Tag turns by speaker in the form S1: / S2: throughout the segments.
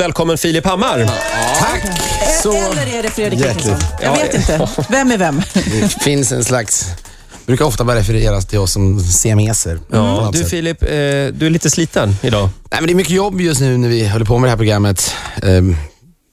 S1: Välkommen Filip Hammar.
S2: Tack! Så
S3: Eller är det Fredrik
S2: Hjärtligt.
S3: Wikingsson? Jag
S1: Ja,
S3: vet inte. Vem är vem?
S2: det finns en slags... brukar ofta bara refereras till oss som siameser.
S1: Ja, du. Filip, eh, du är lite sliten idag.
S2: Nej, men det är mycket jobb just nu när vi håller på med det här programmet eh,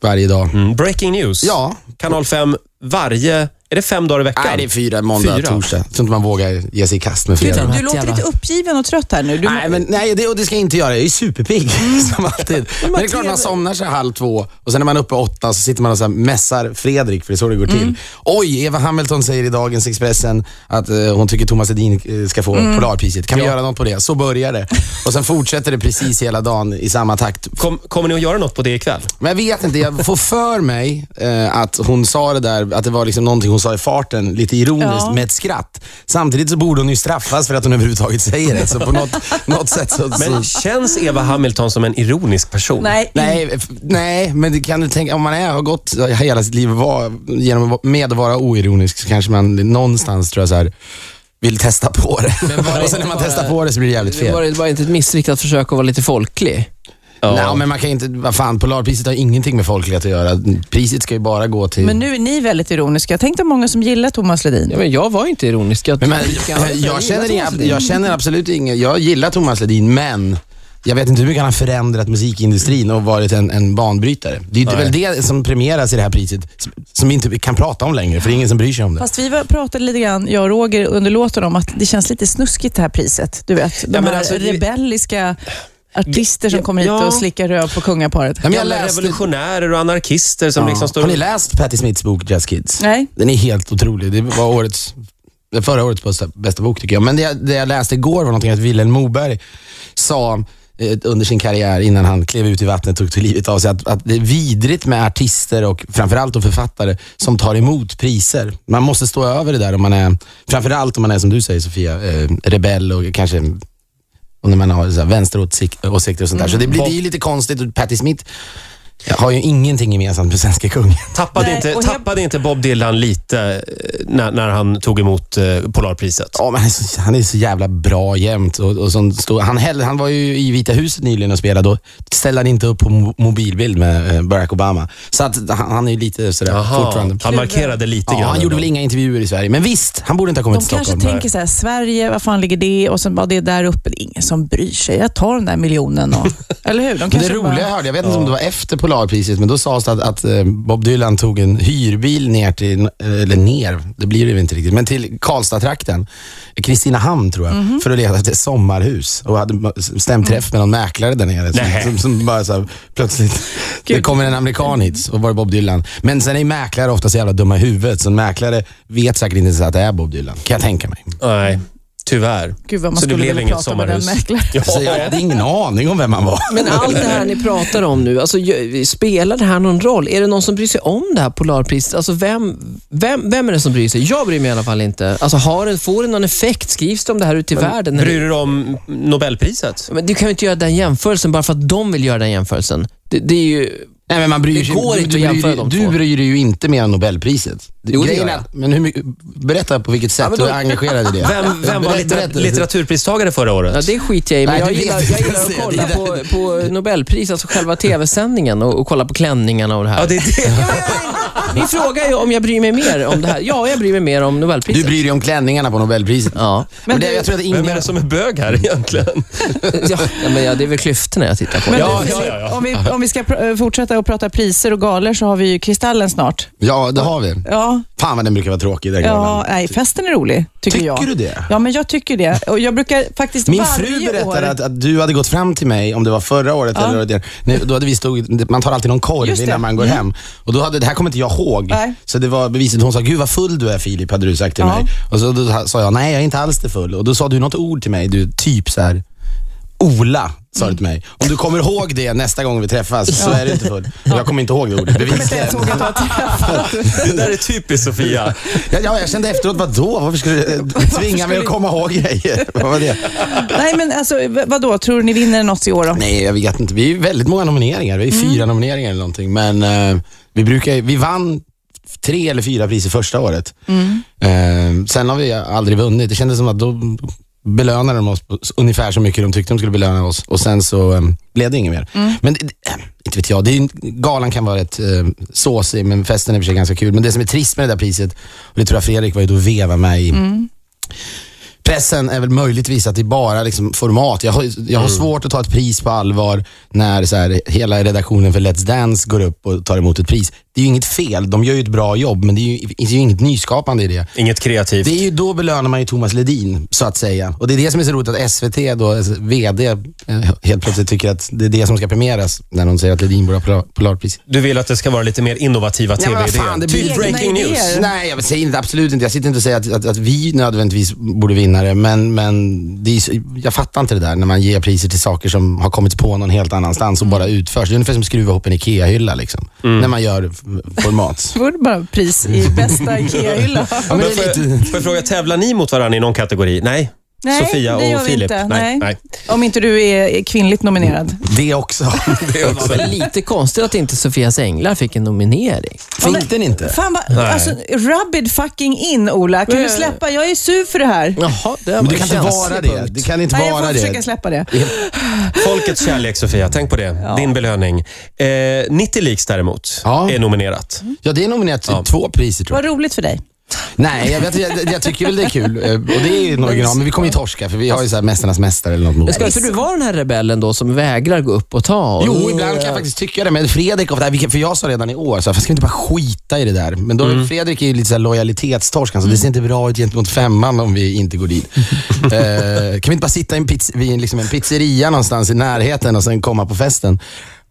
S2: varje dag.
S1: Mm. Breaking news.
S2: Ja.
S1: Kanal 5 varje... Är det fem dagar i veckan?
S2: Nej, det är fyra, måndag,
S1: Fyra.
S2: torsdag. Jag tror inte man vågar ge sig i kast med
S3: Du,
S2: fredag.
S3: du låter lite uppgiven och trött här nu. Du,
S2: Nej, men, nej det, och det ska jag inte göra. Jag är superpigg, som alltid. Men det är klart man somnar sig halv två och sen är man uppe åtta så sitter man och så här mässar Fredrik, för det är så det går till. Oj, Eva Hamilton säger i dagens Expressen att eh, hon tycker Thomas Edin eh, ska få Polarpriset. Kan vi
S1: Ja.
S2: göra något på det? Så börjar det. Och sen fortsätter det precis hela dagen i samma takt.
S1: Kom, kommer ni att göra något på det ikväll?
S2: Men jag vet inte, jag får för mig eh, att hon sa det där, att det var liksom någonting hon sa i farten, lite ironiskt
S3: Ja.
S2: med ett skratt. Samtidigt så borde hon ju straffas för att hon överhuvudtaget säger det. Så på något, något sätt så...
S1: Men
S2: så
S1: känns Eva Hamilton som en ironisk person?
S3: nej,
S2: Nej, nej, men det kan du tänka, om man är, har gått hela sitt liv var, genom, att med att vara oironisk så kanske man någonstans tror jag så här, vill testa på det. och sen när man testar på det så blir det jävligt
S4: Det var,
S2: fel.
S4: det var inte ett missriktat försök att vara lite folklig?
S1: Ja.
S2: Nej, men man kan inte, vad fan, Polarpriset har ingenting med folklighet att göra. Priset ska ju bara gå till...
S3: Men nu är ni väldigt ironiska. Jag tänkte många som gillar Thomas Ledin.
S4: Ja, men jag var inte ironisk. Jag,
S2: Men, men,
S4: jag,
S2: jag, känner, inga, jag känner absolut inget, jag gillar Thomas Ledin, men jag vet inte hur mycket han har förändrat musikindustrin och varit en, en banbrytare. Det är
S1: Nej.
S2: väl det som premieras i det här priset, som vi inte kan prata om längre, för det är ingen som bryr sig om det.
S3: Fast vi pratade lite grann, jag och Roger, under låten om att det känns lite snuskigt det här priset. Du vet, de
S1: men
S3: här
S1: alltså, det-
S3: rebelliska artister som
S1: Ja,
S3: kommer hit
S1: ja.
S3: och slickar röv på kungaparet.
S2: Ja, men jag läste,
S1: revolutionärer och anarkister som
S2: ja.
S1: liksom står...
S2: Har ni läst Patti Smiths bok Just Kids?
S3: Nej.
S2: Den är helt otrolig. Det var årets, förra årets bästa, bästa bok tycker jag. Men det, jag- det jag läste igår var någonting att Wilhelm Moberg sa eh, under sin karriär innan han klev ut i vattnet och tog livet av sig att, att det är vidrigt med artister och framförallt och författare som tar emot priser. Man måste stå över det där om man är, framförallt om man är som du säger Sofia, eh, rebell och kanske och när man har så här vänsteråsikter och sånt där. Så det blir, det är ju lite konstigt. Patti Smith har ju ingenting gemensamt med svenska kungen.
S1: Tappade,
S3: Nej,
S1: inte,
S3: och jag-
S1: tappade inte Bob Dylan lite eh, när, när han tog emot eh, Polarpriset?
S2: Ja, men han, är så, han är så jävla bra jämt. Och, och som stod, han, häll- han var ju i Vita huset nyligen och spelade. Då ställde han inte upp på mo- mobilbild med eh, Barack Obama. Så att han, han är ju lite sådär
S1: Jaha,
S2: fortfarande.
S1: han markerade lite
S2: Ja,
S1: grann.
S2: han gjorde väl inga intervjuer i Sverige. Men visst, han borde inte ha kommit
S3: De
S2: till
S3: kanske
S2: Stockholm.
S3: tänker så här, Sverige, vad fan ligger det? Och sen bara det är där uppe, det är ingen som bryr sig. Jag tar den där miljonen. Och, eller hur? De
S2: det roliga
S3: bara,
S2: jag hörde, jag vet inte om det var efter Polarpriset, men då sades det att, att eh, Bob Dylan tog en hyrbil ner till, eller ner, det blir det ju inte riktigt, men till Karlstad-trakten, Kristinehamn tror jag,
S3: Mhm.
S2: för att leta efter ett sommarhus och hade stämt träff med någon mäklare där nere. Som, som, som bara så här, plötsligt, det kommer en amerikan hit och var det Bob Dylan. Men sen är mäklare ofta så jävla dumma i huvudet, så en mäklare vet säkert inte så att det är Bob Dylan, kan jag tänka mig.
S1: Nej, tyvärr.
S3: Gud vad man
S1: Så det
S3: skulle
S1: blev
S3: vilja
S1: inget
S3: prata med den
S1: sommarhus.
S3: mäklaren.
S1: Ja.
S2: Så jag hade ingen aning om vem han var.
S4: Men allt det här ni pratar om nu, alltså, spelar det här någon roll? Är det någon som bryr sig om det här Polarpriset? Alltså, vem, vem, vem är det som bryr sig? Jag bryr mig i alla fall inte. Alltså, har det, får det någon effekt? Skrivs det om det här ute i världen?
S1: Bryr du dig om Nobelpriset?
S4: Men du kan ju inte göra den jämförelsen bara för att de vill göra den jämförelsen. Det, det är ju...
S2: Nej, men man bryr
S4: Det
S2: sig,
S4: går
S2: du,
S4: inte
S2: du,
S4: att
S2: bryr
S4: jämföra de
S2: Du
S4: två.
S2: bryr dig ju inte mer än Nobelpriset.
S4: Jo, det
S2: Grejen
S4: gör
S2: är-
S4: jag.
S2: Men hur mycket, berätta på vilket sätt du är engagerad i det.
S1: Vem, vem var
S2: Berätta, berätta.
S1: litteraturpristagare förra året?
S4: Ja, det skiter jag i, men
S2: Nej,
S4: jag
S2: du vet
S4: gillar,
S2: inte
S4: jag gillar att kolla på, på Nobelpris, alltså själva tv-sändningen och, och kolla på klänningarna och det här.
S1: Ja, det är det.
S4: Min fråga är om jag bryr mig mer om det här. Ja, jag bryr mig mer om Nobelpriset.
S2: Du bryr dig om klänningarna på Nobelpriset.
S4: Ja.
S2: Men det, jag tror att
S1: Vem
S2: ingen...
S1: är det som är bög här egentligen?
S4: ja, ja, men ja, det är väl klyftorna jag tittar på.
S3: Men
S1: Ja,
S3: du,
S1: ja, ja, ja.
S3: Om, vi, om vi ska pr- eh, fortsätta att prata priser och galor så har vi ju Kristallen snart.
S2: Ja, det har vi.
S3: Ja,
S2: Fan vad den brukar vara tråkig, den
S3: ja
S2: galan.
S3: nej, festen är rolig, tycker
S2: Tycker
S3: jag.
S2: du det?
S3: Ja, men jag tycker det. Och jag brukar faktiskt
S2: Min fru berättade
S3: år...
S2: att, att du hade gått fram till mig, om det var förra året
S3: Ja.
S2: eller. Nej, Då hade vi stod, man tar alltid någon korv
S3: det.
S2: innan man går
S3: Mm.
S2: hem. Och då hade, det här kommer inte jag ihåg.
S3: Nej.
S2: Så det var beviset. Hon sa, gud vad full du är Filip, hade du sagt till
S3: Ja.
S2: mig. Och så då sa jag, nej jag är inte alls det full. Och då sa du något ord till mig, du typ så här. Ola, sa du till mig. Om du kommer ihåg det nästa gång vi träffas så är du inte full. Jag kommer inte ihåg det ordet, bevisligen.
S1: Det där är typiskt Sofia.
S2: Ja, ja, jag kände efteråt, vadå? Varför skulle du eh, tvinga mig att komma ihåg grejer? Vad var det?
S3: Nej, men alltså, vadå? Tror du ni vinner något i år då?
S2: Nej, jag vet inte. Vi är väldigt många nomineringar. Vi är fyra nomineringar eller någonting. Men eh, vi, brukar, vi vann tre eller fyra priser första året. Eh, sen har vi aldrig vunnit. Det kändes som att då belönade de oss på ungefär så mycket de tyckte de skulle belöna oss och sen så um, blev det inget mer. Men det, det- inte vet jag, det är, galan kan vara rätt uh, såsig men festen är i ganska kul. Men det som är trist med det där priset, och det tror jag Fredrik var ute och veva med i Pressen är väl möjligtvis att det bara liksom format. Jag har, jag har svårt att ta ett pris på allvar när så här, hela redaktionen för Let's Dance går upp och tar emot ett pris. Det är ju inget fel, de gör ju ett bra jobb, men det är ju, det är ju inget nyskapande i det.
S1: Inget kreativt.
S2: Det är ju då belönar man ju Thomas Ledin, så att säga. Och det är det som är så roligt att SVT, då, alltså, VD, eh, helt plötsligt tycker att det är det som ska premieras när de säger att Ledin borde ha Polar- Polarpris.
S1: Du vill att det ska vara lite mer innovativa
S2: men
S1: tv-idéer.
S2: fan, det
S1: typ
S2: blir-
S1: breaking news.
S2: Nej, jag säger inte, absolut inte. Jag sitter inte och säger att, att, att vi nödvändigtvis borde vinna det, men, men det är, jag fattar inte det där när man ger priser till saker som har kommit på någon helt annanstans och bara utförs. Det är ungefär som att skruva ihop en IKEA-hylla liksom, när man gör format.
S3: Det vore bara pris i bästa IKEA-hylla.
S2: Ja,
S1: får jag fråga, tävlar ni mot varandra i någon kategori? Nej?
S3: Nej,
S1: Sofia
S3: det gör
S1: och
S3: vi
S1: Filip?
S3: inte.
S1: Nej.
S3: Nej.
S1: Nej.
S3: Om inte du är kvinnligt nominerad.
S2: Det också.
S1: Det också.
S4: Men lite konstigt att inte Sofias Änglar fick en nominering.
S2: Fick den inte?
S3: Fan vad,
S1: Nej.
S3: alltså, rub it fucking in Ola. Kan du släppa? Jag är sur för det här.
S4: Jaha, det
S2: Men
S4: var
S2: du
S4: en
S2: kan inte vara det. Det kan inte
S3: Nej, jag
S2: vara
S3: får försöka
S2: det.
S3: släppa det.
S1: Folkets kärlek, Sofia. Tänk på det. Din belöning. Eh, 90 Leaks däremot
S2: Ja.
S1: är nominerat.
S2: Ja, det är nominerat till
S1: Ja.
S2: två priser tror jag.
S3: Vad roligt för dig.
S2: Nej, jag, vet, jag, jag tycker väl det är kul. Eh, Och det är ju en original, men vi kommer ju torska för vi har ju så här Mästarnas Mästare eller något mot.
S4: Men ska inte du vara den här rebellen då som vägrar gå upp och ta? och-
S2: Jo, ibland kan jag faktiskt tycka det. Men Fredrik, vilket- för jag sa redan i år, så här, "Fan, ska vi inte bara skita i det där? Men då, Fredrik är ju lite så här lojalitetstorsk, så det ser inte bra ut gentemot femman om vi inte går dit. eh, kan vi inte bara sitta i en, pizz, vid liksom en pizzeria någonstans i närheten och sen komma på festen?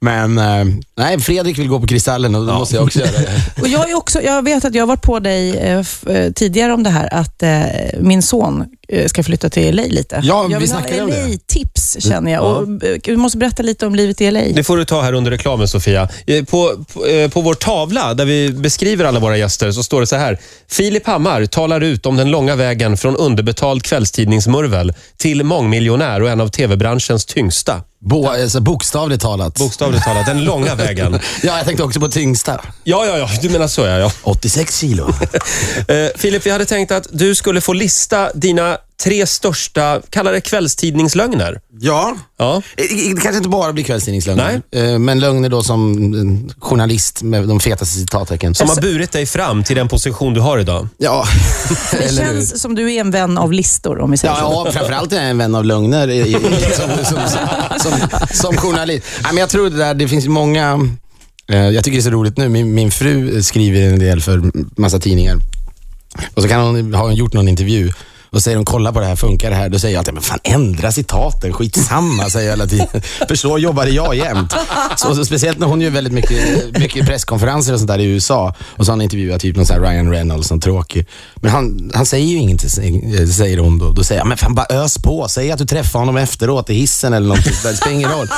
S2: Men eh, nej, Fredrik vill gå på Kristallen och då måste jag också göra det.
S3: Och jag, är också, jag vet att jag har varit på dig eh, eh, tidigare om det här, att eh, min son ska flytta till LA lite.
S2: Ja, vi
S3: jag vill ha
S2: om det.
S3: LA-tips känner jag. Och, eh, du måste berätta lite om livet i LA.
S1: Det får du ta här under reklamen, Sofia. Eh, På, på, eh, på vår tavla där vi beskriver alla våra gäster så står det så här. Filip Hammar talar ut om den långa vägen från underbetald kvällstidningsmurvel till mångmiljonär och en av tv-branschens tyngsta.
S2: Bo, alltså, bokstavligt talat.
S1: Bokstavligt talat, den långa vägen.
S2: ja, jag tänkte också på tyngsta.
S1: Ja, ja, ja, du menar så ja. ja.
S2: 86 kilo.
S1: Eh, Filip, vi hade tänkt att du skulle få lista dina tre största, kalla det kvällstidningslögner.
S2: ja.
S1: Ja.
S2: Det kanske inte bara blir kvällstidningslögner. Eh, Men lögner då som eh, journalist med de fetaste citattecken.
S1: Som har burit dig fram till den position du har idag.
S2: Ja,
S3: det
S2: eller hur?
S3: känns som du är en vän av listor, om vi säger så.
S2: Ja, ja, framförallt är jag en vän av lögner som, som, som, som journalist. Nej, men jag tror det där, det finns många, eh, jag tycker det är så roligt nu, min, min fru skriver en del för massa tidningar. Och så kan hon, har hon gjort någon intervju och säger hon kolla på det här, funkar det här? Då säger jag att men fan ändra citaten, skitsamma säger jag hela tiden. För så jobbade jag jämt. Så, så speciellt när hon gör väldigt mycket, mycket presskonferenser och sånt där i USA. Och så har hon intervjuat typ någon sån här Ryan Reynolds, som tråkig. Men han, han säger ju ingenting, säger hon då. Då säger jag, men fan bara ös på. Säg att du träffar honom efteråt i hissen eller någonting. Det spelar ingen roll.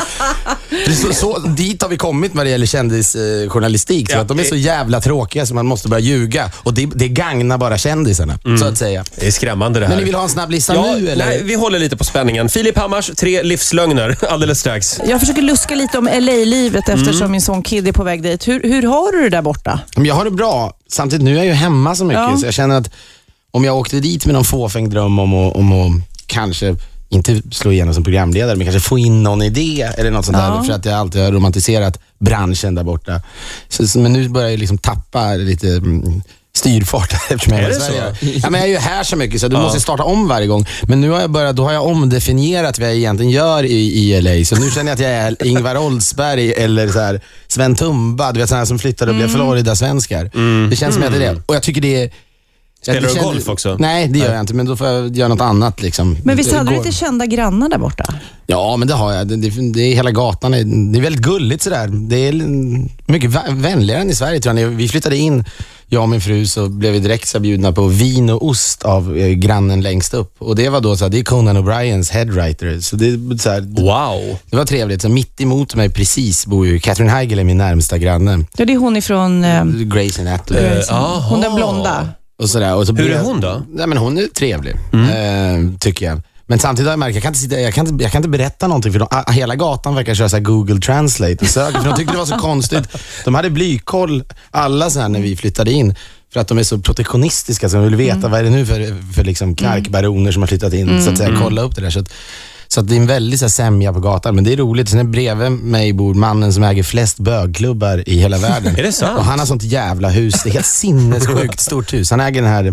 S2: Så, så, dit har vi kommit vad det gäller kändisjournalistik. Så
S1: Ja,
S2: att de är så jävla tråkiga så man måste börja ljuga. Och det, det gagnar bara kändisarna, så att säga.
S1: Det är skrämmande det här.
S2: Men ni vill ha en snabb lista
S1: ja,
S2: nu eller?
S1: Nej, vi håller lite på spänningen. Filip Hammars tre livslögner alldeles strax.
S3: Jag försöker luska lite om LA-livet eftersom
S2: Mm.
S3: min son Kid är på väg dit. Hur, hur har du det där borta?
S2: Men jag har det bra. Samtidigt, nu är jag ju hemma så mycket,
S3: Ja.
S2: så jag känner att om jag åkte dit med någon fåfäng dröm om att, om att kanske inte slå igenom som programledare, men kanske få in någon idé eller något sånt
S3: Ja.
S2: där. För att jag alltid har romantiserat branschen där borta. Så, så, men nu börjar jag liksom tappa lite mm, styrfart eftersom jag
S1: Är
S2: är, i
S1: det
S2: Sverige.
S1: så?
S2: Ja, men jag är ju här så mycket så du
S1: Ja.
S2: måste starta om varje gång. Men nu har jag börjat, då har jag omdefinierat vad jag egentligen gör i, i LA. Så nu känner jag att jag är Ingvar Oldsberg eller så här, Sven Tumba, du vet sådana som flyttade och blev Florida-svenskar. Det känns som att jag är det. Och jag tycker det är...
S1: Spelar du
S2: känns-
S1: golf också?
S2: Nej, det gör jag inte. Men då får jag göra något annat. Liksom.
S3: Men visst hade du lite kända grannar där borta?
S2: Ja, men det har jag. Det, det, det är hela gatan. Det är väldigt gulligt sådär. Det är mycket vä- vänligare än i Sverige tror jag. Vi flyttade in, jag och min fru, så blev vi direkt så bjudna på vin och ost av eh, grannen längst upp. Och det var då så här, det är Conan O'Briens headwriter. Så det, är så här,
S1: Wow.
S2: det var trevligt. Så mitt emot mig precis bor ju Catherine Heigl, är min närmsta granne.
S3: Ja, det är hon ifrån... Eh,
S2: Grace Anatomy.
S1: Eh,
S3: hon den blonda.
S2: Och sådär. Och så
S1: Hur är hon då?
S2: Nej, men hon är trevlig, eh, tycker jag. Men samtidigt har jag märkt, jag kan inte, sitta, jag kan inte, jag kan inte berätta någonting för de, hela gatan verkar köra så Google Translate och söker, för de tyckte det var så konstigt. De hade blykoll, alla så här när vi flyttade in. För att de är så protektionistiska, så de vill veta vad är det nu för, för liksom knarkbaroner som har flyttat in. Så att säga, kolla upp det där. Så att, så att det är en väldig så här, sämja på gatan. Men det är roligt. Sen är bredvid mig bor mannen som äger flest bögklubbar i hela världen.
S1: Är det sant?
S2: Och han har sånt jävla hus. Det är helt sinnessjukt stort hus. Han äger den här,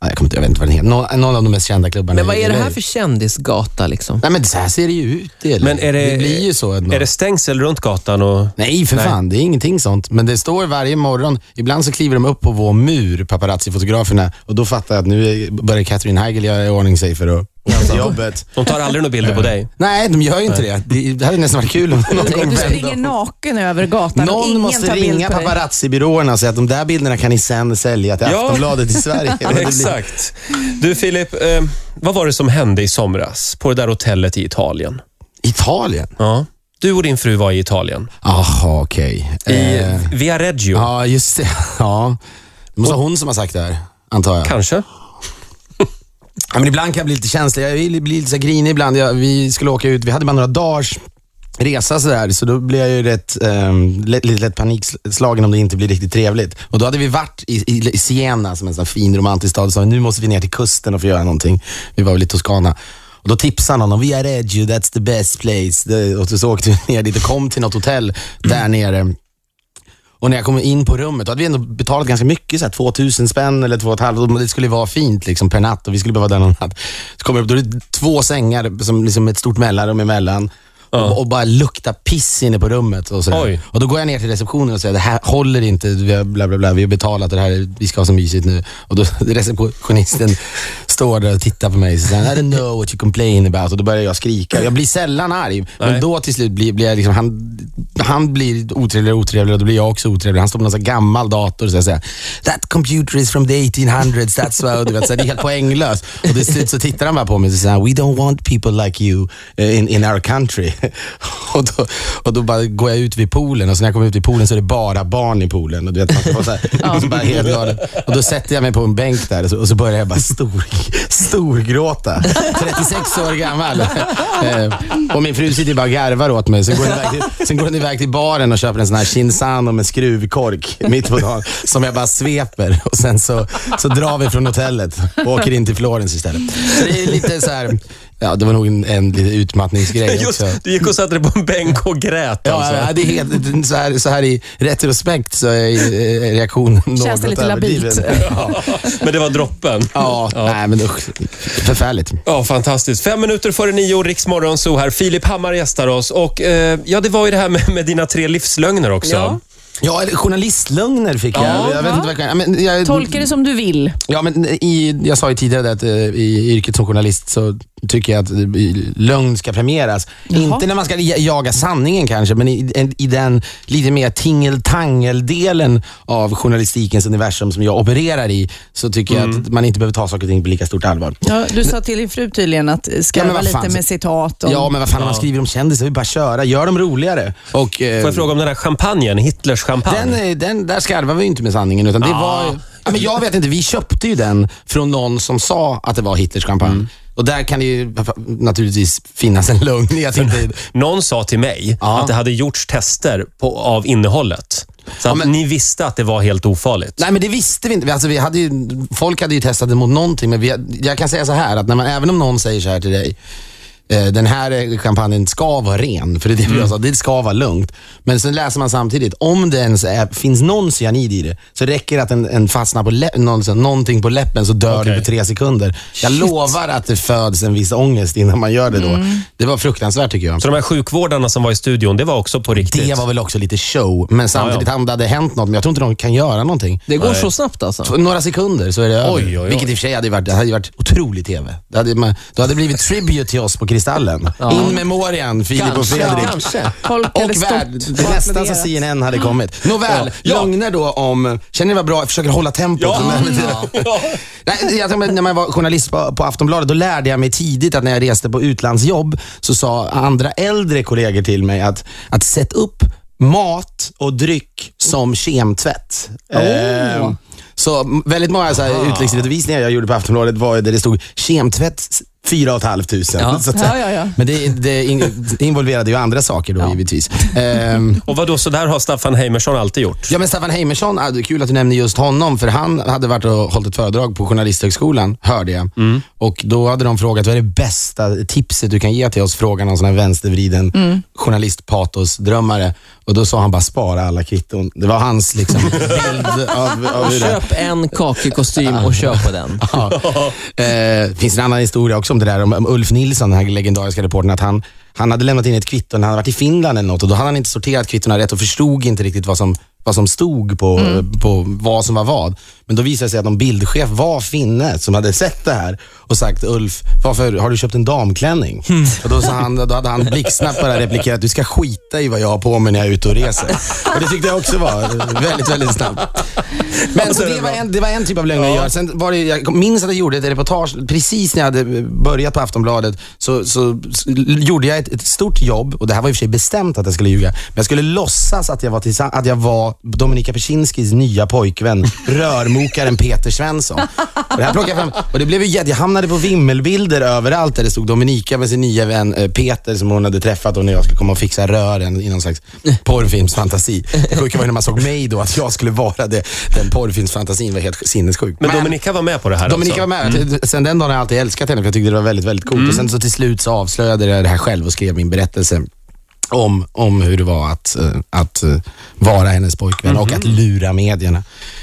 S2: ja, jag, kommer inte, jag vet inte vad den heter, någon, någon av de mest kända klubbarna.
S4: Men vad är det här för kändisgata liksom?
S2: Nej men så här ser det ju ut. Det,
S1: Men är det,
S2: blir ju så. ändå.
S1: är det stängsel runt gatan? Och...
S2: Nej, för
S1: Nej.
S2: fan. Det är ingenting sånt. Men det står varje morgon, ibland så kliver de upp på vår mur, paparazzi-fotograferna, och då fattar jag att nu börjar Catherine Heigl göra i ordning sig för att till jobbet.
S1: De tar aldrig några bilder på dig.
S2: Nej, de gör ju inte det. Det, det hade nästan varit kul om någon gång
S3: Du springer
S2: vände.
S3: naken över gatan och
S2: Någon
S3: ingen
S2: måste
S3: tar bild
S2: ringa
S3: på dig.
S2: paparazzi-byråerna och säga att de där bilderna kan ni sen sälja till
S1: Ja.
S2: Aftonbladet i Sverige. Men det blir-
S1: Exakt. Du Filip, eh, vad var det som hände i somras på det där hotellet i Italien?
S2: Italien?
S1: Ja. Du och din fru var i Italien.
S2: Jaha, okej.
S1: I
S2: Eh,
S1: Viareggio,
S2: Ja, just det. Ja. Det måste vara hon som har sagt det här, antar jag.
S1: kanske?
S2: Ja, men ibland kan jag bli lite känslig. Jag blir lite så grinig ibland. Jag, vi skulle åka ut, vi hade bara några dagars resa sådär, så då blir jag ju rätt, um, lätt, lite lätt panikslagen om det inte blir riktigt trevligt. Och då hade vi varit i, i, i Siena, som en sån fin romantisk stad, och sa nu måste vi ner till kusten och få göra någonting. Vi var väl i Toscana. Och då tipsade någon om Viareggio, that's the best place. Och så åkte vi ner dit och kom till något hotell där nere. Och när jag kom in på rummet, då hade vi ändå betalat ganska mycket, så här 2000 spänn eller 2 500. Det skulle vara fint liksom, per natt och vi skulle behöva där någon natt. Så kommer jag upp, då är det två sängar som liksom ett stort mellanrum emellan. Och, och bara lukta piss inne på rummet. Och, så och Då går jag ner till receptionen och säger, det här håller inte, vi har, bla, bla, bla, vi har betalat det här, vi ska ha så mysigt nu. Och då receptionisten står där och tittar på mig och säger, I don't know what you complain about. Och då börjar jag skrika. Jag blir sällan arg,
S1: Nej.
S2: men då till slut blir, blir jag liksom, han, han blir otrevligare och otrevligare och då blir jag också otrevlig. Han står på någon gammal dator och säger, that computer is from the 1800s, that's why, du vet, så här, det är helt poänglöst. Och till slut så tittar han bara på mig och säger, we don't want people like you eh, in, in our country. och, då, och då bara går jag ut vid poolen och så när jag kommer ut vid poolen så är det bara barn i poolen. Och du vet, man ska vara så här, och så bara helt galen. Och då sätter jag mig på en bänk där och så, och så börjar jag bara stor, storgråta. 36 år gammal. Eh, och min fru sitter bara och garvar åt mig. Sen går, hon iväg till, sen går hon iväg till baren och köper en sån här Chinzano med skruvkork mitt på dagen. Som jag bara sveper. Och sen så, så drar vi från hotellet och åker in till Florens istället. Så det är lite så här, ja det var nog en, en liten utmattningsgrej
S1: Just,
S2: också.
S1: du gick och satte dig på en bänk och grät
S2: Ja,
S1: alltså.
S2: ja, det är helt, så, här, så här i retrospekt så är eh, reaktionen något
S3: det lite labilt?
S2: Ja,
S1: Men det var droppen.
S2: ja, nej men usch. Förfärligt.
S1: Ja, fantastiskt. Fem minuter före nio, Riksmorgon så här. Filip Hammar gästar oss. Och eh, ja, det var ju det här med, med dina tre livslögner också.
S3: Ja.
S2: Ja, eller journalistlögner fick jag.
S1: Ja,
S2: jag vet inte vad jag ja, Men jag,
S3: Tolka det som du vill.
S2: Ja, men i, jag sa ju tidigare att eh, i yrket som journalist så tycker jag att lögn ska premieras.
S3: Jaha.
S2: Inte när man ska ja- jaga sanningen kanske, men i, i den lite mer tingeltangel-delen av journalistikens universum som jag opererar i, så tycker jag att man inte behöver ta saker och ting på lika stort allvar.
S3: Ja, du sa till din fru tydligen att
S2: Ja,
S3: skarva
S2: vad
S3: lite med citat. Om,
S2: Ja, men vad fan, om man skriver om kändisar, vi bara köra. Gör dem roligare. Och, eh,
S1: Får jag fråga om den här champagnen, Hitlers champagne?
S2: Den, eh, den, där skarvar vi inte med sanningen. Utan det
S1: Ja.
S2: var, ja, men jag vet inte, vi köpte ju den från någon som sa att det var Hitlers champagne.
S1: Mm.
S2: Och där kan det ju naturligtvis finnas en lögn i att inte...
S1: Någon sa till mig
S2: Ja.
S1: att det hade gjorts tester på, av innehållet. Så att
S2: men-
S1: ni visste att det var helt ofarligt.
S2: Nej, men det visste vi inte. Alltså, vi hade ju, folk hade ju testat det mot någonting, men vi, jag kan säga så här att när man, även om någon säger så här till dig, den här eh, champagnen ska vara ren, för det är det
S1: Mm.
S2: jag sa, det ska vara lugnt. Men sen läser man samtidigt, om det ens är, finns någon cyanid i det, så räcker det att en, en fastnar på lä- någon, någonting på läppen så dör
S1: Okej.
S2: du på tre sekunder. Jag lovar att det föds en viss ångest innan man gör det då. Det var fruktansvärt tycker jag.
S1: Så de här sjukvårdarna som var i studion, det var också på riktigt?
S2: Det var väl också lite show, men samtidigt
S1: Ja,
S2: om det hade hänt något, men jag tror inte de kan göra någonting.
S4: Det går
S1: Nej.
S4: så snabbt alltså?
S2: Några sekunder så är det över.
S1: Oj, oj, oj.
S2: Vilket i och för sig hade varit, det hade varit otrolig TV. Det hade, då hade det blivit tribute till oss på Kristallen. In memoriam, Filip och Fredrik.
S4: kanske.
S3: Folk
S2: Och värld, det är nästan så CNN hade kommit. Nåväl,
S1: Ja.
S2: lögner då om, känner ni vad bra, jag försöker hålla tempot.
S1: Ja.
S2: Nej, jag när man var journalist på, på Aftonbladet, då lärde jag mig tidigt att när jag reste på utlandsjobb så sa andra äldre kollegor till mig att, att sätta upp mat och dryck som kemtvätt. Eh, så väldigt många så här, utläggsredovisningar jag gjorde på Aftonbladet var där det stod kemtvätt fyra 500.
S4: Ja.
S2: Så att säga.
S3: Ja, ja, ja.
S2: Men det, det, in- det involverade ju andra saker då givetvis. Ehm,
S1: Och vad då, så där har Staffan Heimersson alltid gjort?
S2: Ja, men Staffan Heimersson, ah, det är kul att du nämner just honom, för han hade varit och hållit ett föredrag på Journalisthögskolan, hörde jag. Och då hade de frågat, vad är det bästa tipset du kan ge till oss? Frågan någon sån här vänstervriden journalistpatosdrömmare. Och då sa han bara, spara alla kvitton. Det var hans liksom, bild av, av hur det
S4: köp en kakig kostym och köp på den.
S2: Ja. Eh, finns en annan historia också om det där, om, om Ulf Nilsson, den här legendariska reportern, att han, han hade lämnat in ett kvitto när han hade varit i Finland eller något och då hade han inte sorterat kvittona rätt och förstod inte riktigt vad som, vad som stod på, på vad som var vad. Men då visade det sig att någon bildchef var finne som hade sett det här och sagt Ulf, varför har du köpt en damklänning? Och då, sa han, då hade han blixtsnabbt bara replikerat, du ska skita i vad jag har på mig när jag är ute och reser. Och det tyckte jag också var väldigt, väldigt snabbt. Men så det var, en, det var en typ av lögn att göra. Sen var det, jag minns att jag gjorde ett reportage precis när jag hade börjat på Aftonbladet. Så, så, gjorde jag ett, ett stort jobb och det här var i och för sig bestämt att jag skulle ljuga. Men jag skulle låtsas att jag var, att jag var Dominika Persinskis nya pojkvän, rörmokaren Peter Svensson. Och det här plockade fram och det blev ju jätte, jag hamnade på vimmelbilder överallt där det stod Dominika med sin nya vän eh, Peter som hon hade träffat och när jag skulle komma och fixa rören i någon slags porrfilmsfantasi. Det sjuka var ju när man såg mig då, att jag skulle vara det. Den porrfilmsfantasin var helt sinnessjuk.
S1: Men Dominika var med på det här
S2: Dominika var
S1: alltså?
S2: med. Sen den dagen har jag alltid älskat henne för jag tyckte det var väldigt, väldigt coolt. Och sen så till slut så avslöjade jag det här själv och skrev min berättelse om, om hur det var att, eh, att eh, vara hennes pojkvän och att lura medierna.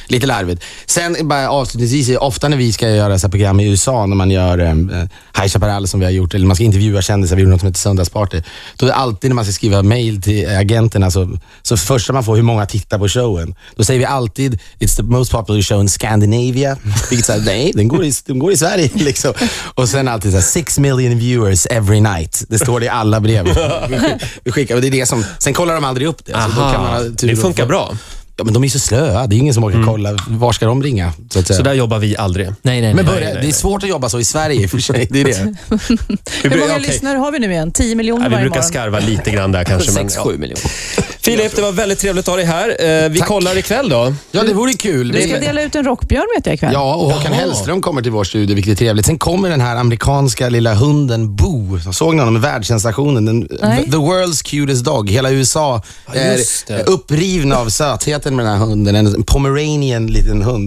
S2: Lite larvigt. Sen bara avslutningsvis, ofta när vi ska göra så program i USA, när man gör eh, High Chaparral som vi har gjort, eller man ska intervjua kändisar, vi gjorde något som heter Söndagsparty. Då är det alltid när man ska skriva mail till agenterna, så, så första man får hur många tittar på showen. Då säger vi alltid, it's the most popular show in Scandinavia. Vilket säger nej, den går i, den går i Sverige. Liksom. Och sen alltid så här, six million viewers every night. Det står det i alla brev. Vi skick- Vi skickar, och det är det som, sen kollar de aldrig upp det. Så då kan man ha tur
S1: det funkar bra.
S2: Ja, men de är så slöa. Det är ingen som orkar kolla. Var ska de ringa? Så att säga.
S1: Så där jobbar vi aldrig.
S4: Nej, nej, nej.
S2: men börja,
S1: nej,
S2: det är
S1: nej.
S2: svårt att jobba så i Sverige i och för sig. Det är det.
S1: Vi
S3: Hur många
S1: okej.
S3: lyssnare har vi nu igen? 10 miljoner
S1: Ja, vi
S3: varje
S1: brukar
S3: morgon.
S1: skarva lite grann där kanske. men,
S4: 6-7
S1: ja.
S4: miljoner.
S1: Filip, det var väldigt trevligt att ha dig här. Eh, Vi
S2: Tack.
S1: kollar ikväll då.
S2: Ja, det vore kul.
S3: Du ska dela ut en rockbjörn vet jag ikväll.
S2: Ja, och Håkan
S1: Jaha.
S2: Hellström kommer till vår studio, vilket är trevligt. Sen kommer den här amerikanska lilla hunden Boo. Jag såg ni honom? Världssensationen. Den,
S3: Nej.
S2: the world's cutest dog. Hela USA är upprivna av sötheten med den här hunden. En pomeranian liten hund.